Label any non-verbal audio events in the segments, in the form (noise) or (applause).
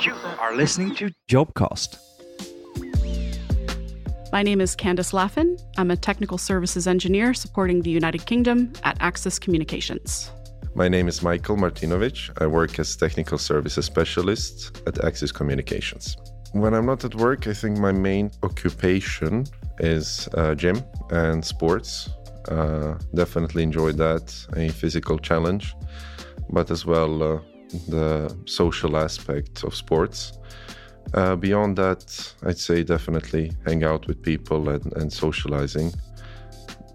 You are listening to Jobcast. My name is Candace Laffin. I'm a technical services engineer supporting the United Kingdom at Axis Communications. My name is Michael Martinovic. I work as technical services specialist at Axis Communications. When I'm not at work, I think my main occupation is uh, gym and sports. Uh, definitely enjoy that, a physical challenge, but as well uh, the social aspect of sports. Uh, beyond that, I'd say definitely hang out with people and, and socializing.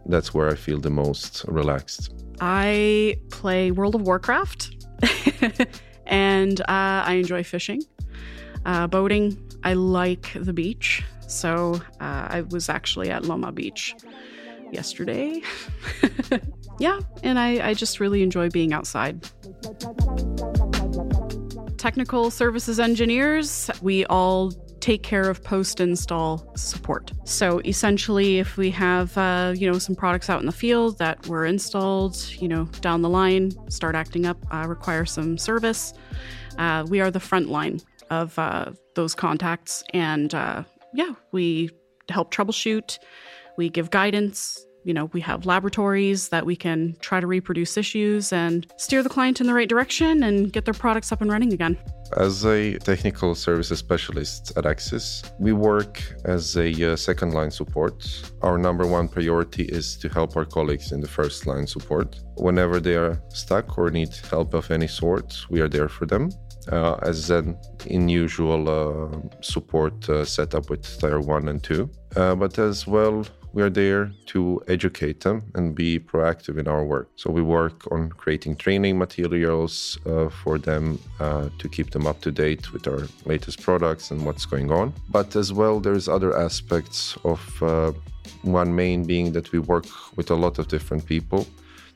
That's where I feel the most relaxed. I play World of Warcraft (laughs) and uh, I enjoy fishing, uh, boating. I like the beach. So uh, I was actually at Lomma Beach yesterday. (laughs) yeah, and I, I just really enjoy being outside technical services engineers, we all take care of post install support. So essentially, if we have uh, you know some products out in the field that were installed, you know down the line, start acting up, uh, require some service, uh, we are the front line of uh, those contacts, and uh, yeah, we help troubleshoot, we give guidance, you know, we have laboratories that we can try to reproduce issues and steer the client in the right direction and get their products up and running again. As a technical services specialist at Axis, we work as a uh, second line support. Our number one priority is to help our colleagues in the first line support. Whenever they are stuck or need help of any sort, we are there for them. Uh, as an unusual uh, support uh, setup with tier 1 and 2. Uh, but as well, we are there to educate them and be proactive in our work. So we work on creating training materials uh, for them uh, to keep them up to date with our latest products and what's going on. But as well, there's other aspects of one main being that we work with a lot of different people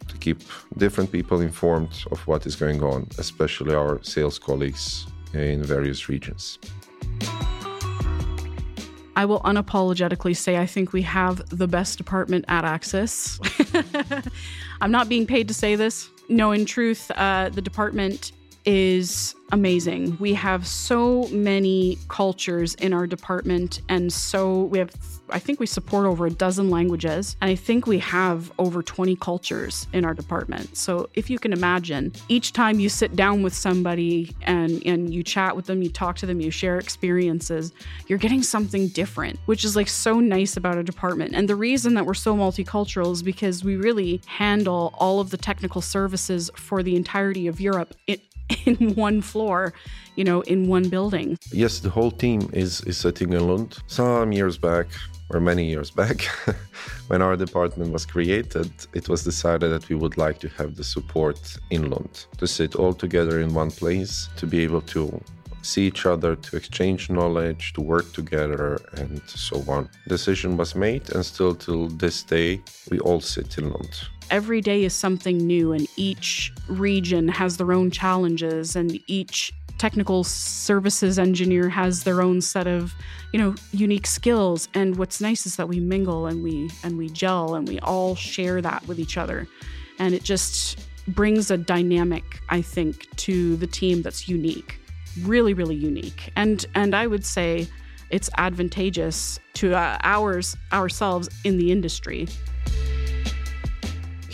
to keep different people informed of what is going on, especially our sales colleagues in various regions. I will unapologetically say I think we have the best department at Axis. (laughs) I'm not being paid to say this. No, in truth, uh, the department is amazing. We have so many cultures in our department, and so we have, I think we support over a dozen languages, and I think we have over 20 cultures in our department. So if you can imagine, each time you sit down with somebody and, and you chat with them, you talk to them, you share experiences, you're getting something different, which is like so nice about a department. And the reason that we're so multicultural is because we really handle all of the technical services for the entirety of Europe (laughs) in one floor, you know, in one building. Yes, the whole team is, is sitting in Lund. Some years back, or many years back, (laughs) when our department was created, it was decided that we would like to have the support in Lund, to sit all together in one place, to be able to see each other, to exchange knowledge, to work together, and so on. Decision was made, and still till this day, we all sit in Lund every day is something new, and each region has their own challenges, and each technical services engineer has their own set of you know unique skills. And what's nice is that we mingle and we and we gel and we all share that with each other. And it just brings a dynamic i think to the team that's unique really really unique. And and i would say it's advantageous to uh, ours ourselves in the industry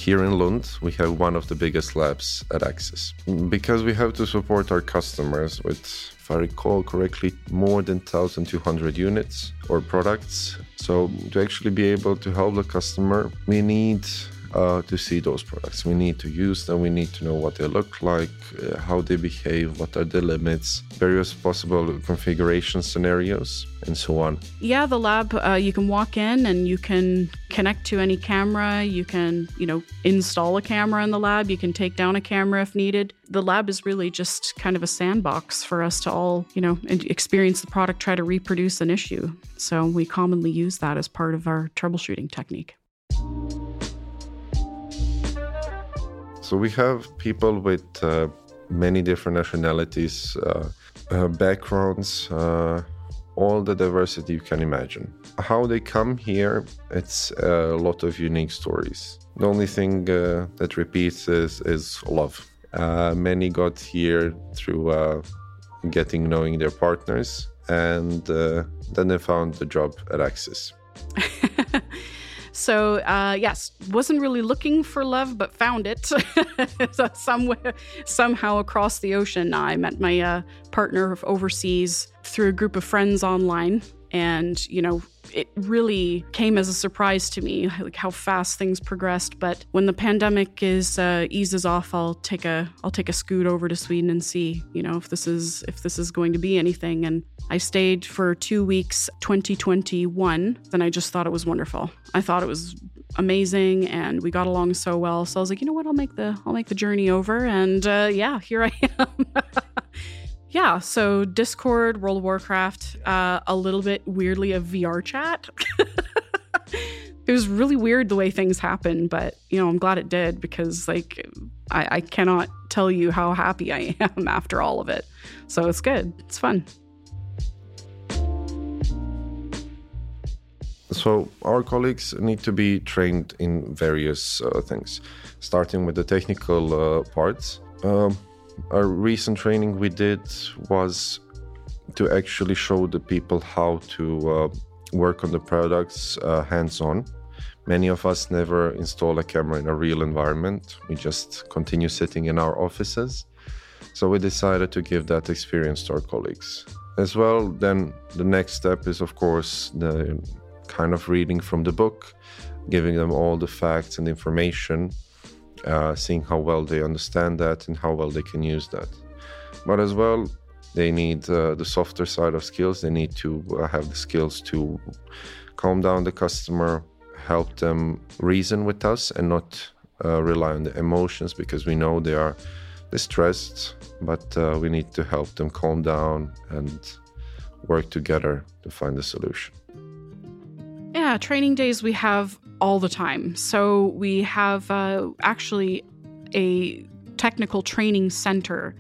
here in Lund, we have one of the biggest labs at Axis. Because we have to support our customers with, if I recall correctly, more than 1,200 units or products. So, to actually be able to help the customer, we need uh, to see those products. We need to use them. We need to know what they look like, uh, how they behave, what are the limits, various possible configuration scenarios, and so on. Yeah, the lab, uh, you can walk in and you can connect to any camera. You can, you know, install a camera in the lab. You can take down a camera if needed. The lab is really just kind of a sandbox for us to all, you know, experience the product, try to reproduce an issue. So we commonly use that as part of our troubleshooting technique. So we have people with uh, many different nationalities, uh, uh, backgrounds, uh, all the diversity you can imagine. How they come here, it's a lot of unique stories. The only thing uh, that repeats is, is love. Many got here through getting knowing their partners, and then they found the job at Axis. (laughs) so uh, yes, wasn't really looking for love, but found it (laughs) so somewhere, somehow across the ocean. I met my uh, partner overseas through a group of friends online, and you know it really came as a surprise to me, like how fast things progressed. But when the pandemic is uh, eases off, I'll take a I'll take a scoot over to Sweden and see, you know, if this is if this is going to be anything. And I stayed for two weeks, 2021. Then I just thought it was wonderful. I thought it was amazing, and we got along so well. So I was like, you know what, I'll make the I'll make the journey over. And uh, yeah, here I am. (laughs) yeah, so Discord, World of Warcraft, uh, a little bit weirdly a VR chat. (laughs) it was really weird the way things happened, but you know, I'm glad it did because like I, I cannot tell you how happy I (laughs) am after all of it. So it's good. It's fun. So our colleagues need to be trained in various uh, things, starting with the technical uh, parts. Um, a recent training we did was to actually show the people how to uh, work on the products uh, hands on. Many of us never install a camera in a real environment. We just continue sitting in our offices. So we decided to give that experience to our colleagues. As well, then the next step is, of course, the kind of reading from the book, giving them all the facts and information uh, seeing how well they understand that and how well they can use that. But as well, they need uh, the softer side of skills. They need to uh, have the skills to calm down the customer, help them reason with us, and not uh, rely on the emotions because we know they are distressed. But uh, we need to help them calm down and work together to find a solution. Yeah, training days we have all the time. So we have uh, actually a technical training center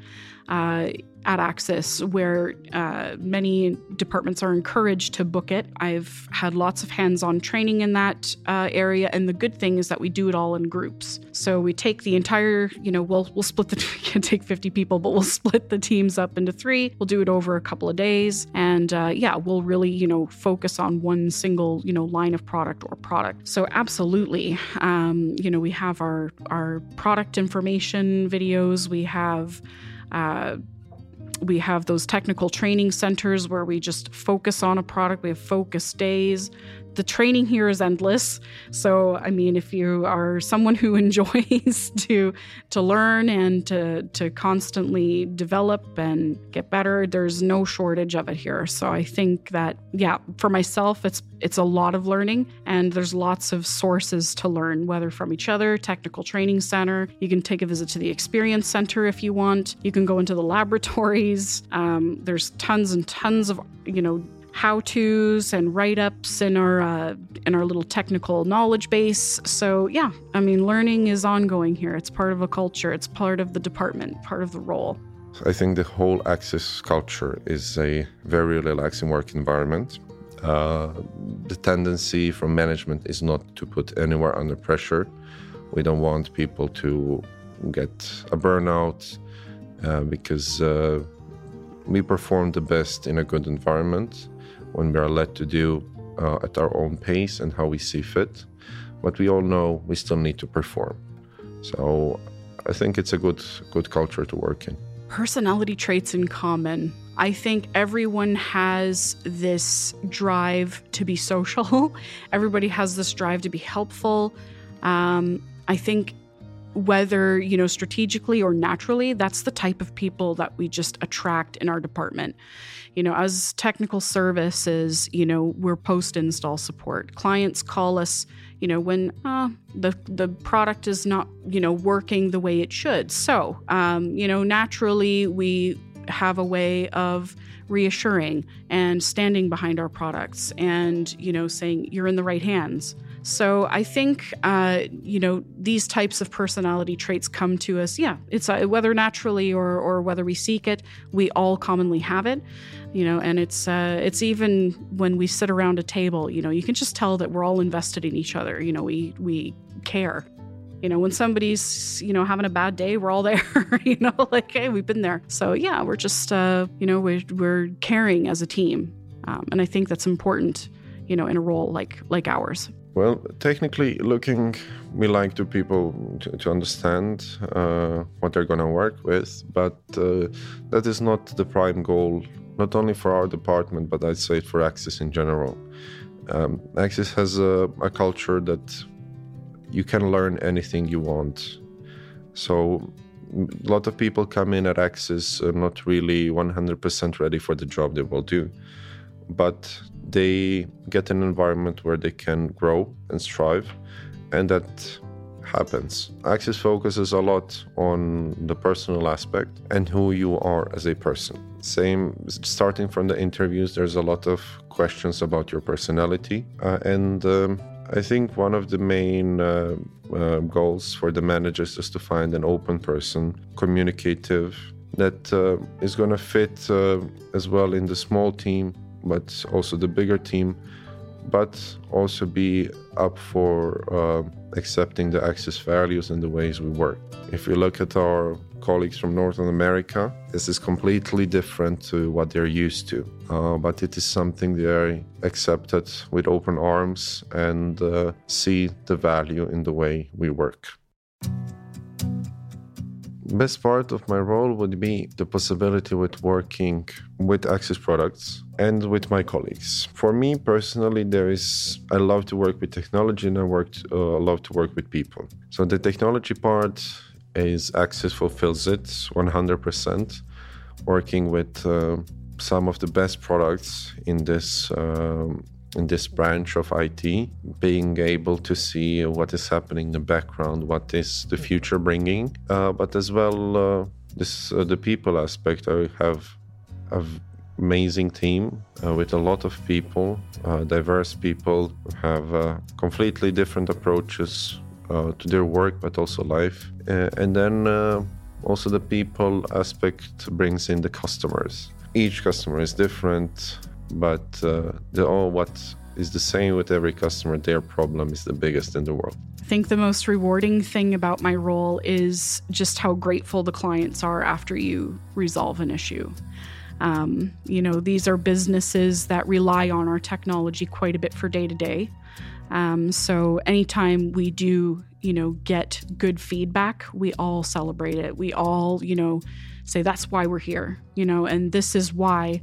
uh, at Axis, where uh, many departments are encouraged to book it. I've had lots of hands on training in that uh, area, and the good thing is that we do it all in groups. So we take the entire, you know, we'll, we'll split the, (laughs) we can't take 50 people, but we'll split the teams up into three. We'll do it over a couple of days. And uh, yeah, we'll really, you know, focus on one single, you know, line of product or product. So absolutely, um, you know, we have our, our product information videos, we have, uh, we have those technical training centers where we just focus on a product. We have focus days the training here is endless. So, I mean, if you are someone who (laughs) enjoys to to learn and to to constantly develop and get better, there's no shortage of it here. So, I think that yeah, for myself, it's it's a lot of learning, and there's lots of sources to learn, whether from each other, technical training center. You can take a visit to the experience center if you want. You can go into the (laughs) laboratories. Um, there's tons and tons of you know how tos and write ups in our uh, in our little technical knowledge base. So yeah, I mean, learning is ongoing here. It's part of a culture. It's part of the department, part of the role. I think the whole Axis culture is a very relaxing work environment. Uh, the tendency from management is not to put anywhere under pressure. We don't want people to get a burnout uh, because uh, we perform the best in a good environment when we are led to do uh, at our own pace and how we see fit. But we all know we still need to perform. So I think it's a good good culture to work in. Personality traits in common. I think everyone has this drive to be social. (laughs) Everybody has this drive to be helpful. Um, I think whether you know strategically or naturally that's the type of people that we just attract in our department. You know as technical services you know we're post install support. Clients call us you know when uh, the the product is not you know working the way it should. So um, you know naturally we have a way of reassuring and standing behind our products and you know saying you're in the right hands so I think, uh, you know, these types of personality traits come to us. Yeah, it's uh, whether naturally or, or whether we seek it, we all commonly have it. You know, and it's uh, it's even when we sit around a table, you know, you can just tell that we're all invested in each other. You know, we we care. you know, when somebody's, you know, having a bad day, we're all (laughs) there, you know, like, hey, we've been there. So yeah, we're just, uh, you know, we're, we're caring as a team. Um, and I think that's important, you know, in a role like, like ours. Well, technically looking, we like to people to, to understand uh, what they're going to work with, but uh, that is not the prime goal, not only for our department, but I'd say for Axis in general. Um, Axis has a, a culture that you can learn anything you want. So a lot of people come in at Axis not really 100% ready for the job they will do, but they get an environment where they can grow and strive, and that happens. Axis focuses a lot on the personal aspect and who you are as a person. Same, starting from the interviews, there's a lot of questions about your personality, uh, and um, I think one of the main uh, uh, goals for the managers is to find an open person, communicative, that uh, is going to fit uh, as well in the small team, but also the bigger team, but also be up for uh, accepting the Axis values and the ways we work. If you look at our colleagues from Northern America, this is completely different to what they're used to. Uh, but it is something they're accepted with open arms and uh, see the value in the way we work. Best part of my role would be the possibility with working with Axis products and with my colleagues. For me personally, there is I love to work with technology and I worked uh, love to work with people. So the technology part is Axis fulfills it 100%. Working with uh, some of the best products in this um, in this branch of IT, being able to see what is happening in the background, what is the future bringing, uh, but as well uh, this uh, the people aspect. I have an amazing team uh, with a lot of people, uh, diverse people, have uh, completely different approaches to their work, but also life, and then. also, the people aspect brings in the customers. Each customer is different but uh, the, oh, what is the same with every customer. Their problem is the biggest in the world. I think the most rewarding thing about my role is just how grateful the clients are after you resolve an issue. Um, you know, these are businesses that rely on our technology quite a bit for day to day. So anytime we do, you know, get good feedback, we all celebrate it. We all, you know, say that's why we're here, you know, and this is why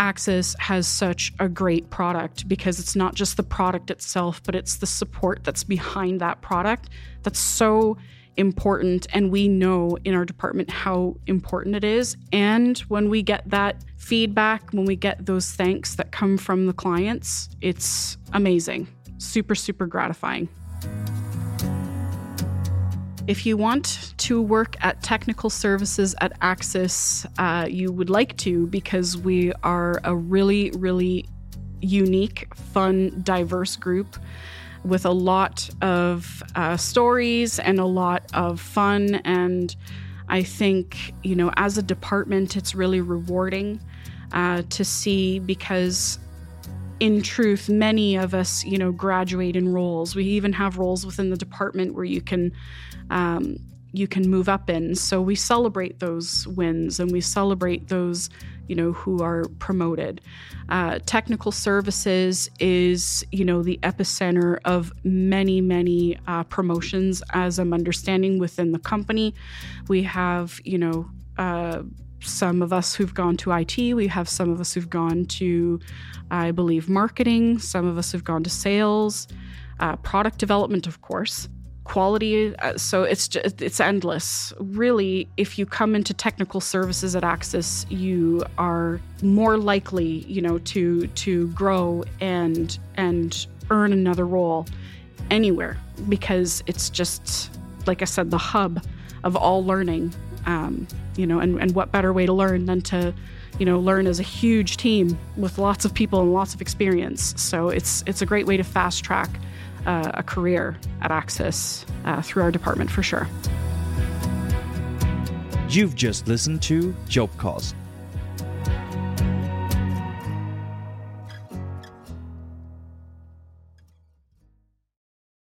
Axis has such a great product because it's not just the product itself, but it's the support that's behind that product that's so important. And we know in our department how important it is. And when we get that feedback, when we get those thanks that come from the clients, it's amazing. Super, super gratifying. If you want to work at technical services at Axis, uh, you would like to because we are a really, really unique, fun, diverse group with a lot of uh, stories and a lot of fun. And I think, you know, as a department, it's really rewarding uh, to see because in truth, many of us, you know, graduate in roles. We even have roles within the department where you can um, you can move up in. So we celebrate those wins and we celebrate those, you know, who are promoted. Uh, technical services is, you know, the epicenter of many, many uh, promotions, as I'm understanding within the company. We have, you know, uh, some of us who've gone to IT, we have some of us who've gone to, I believe, marketing, some of us have gone to sales, uh, product development, of course quality uh, so it's just, it's endless. Really if you come into technical services at axis you are more likely you know to to grow and and earn another role anywhere because it's just like i said the hub of all learning um, you know and, and what better way to learn than to you know learn as a huge team with lots of people and lots of experience. So it's it's a great way to fast track uh, a career at Axis uh, through our department for sure. You've just listened to Job Jobcast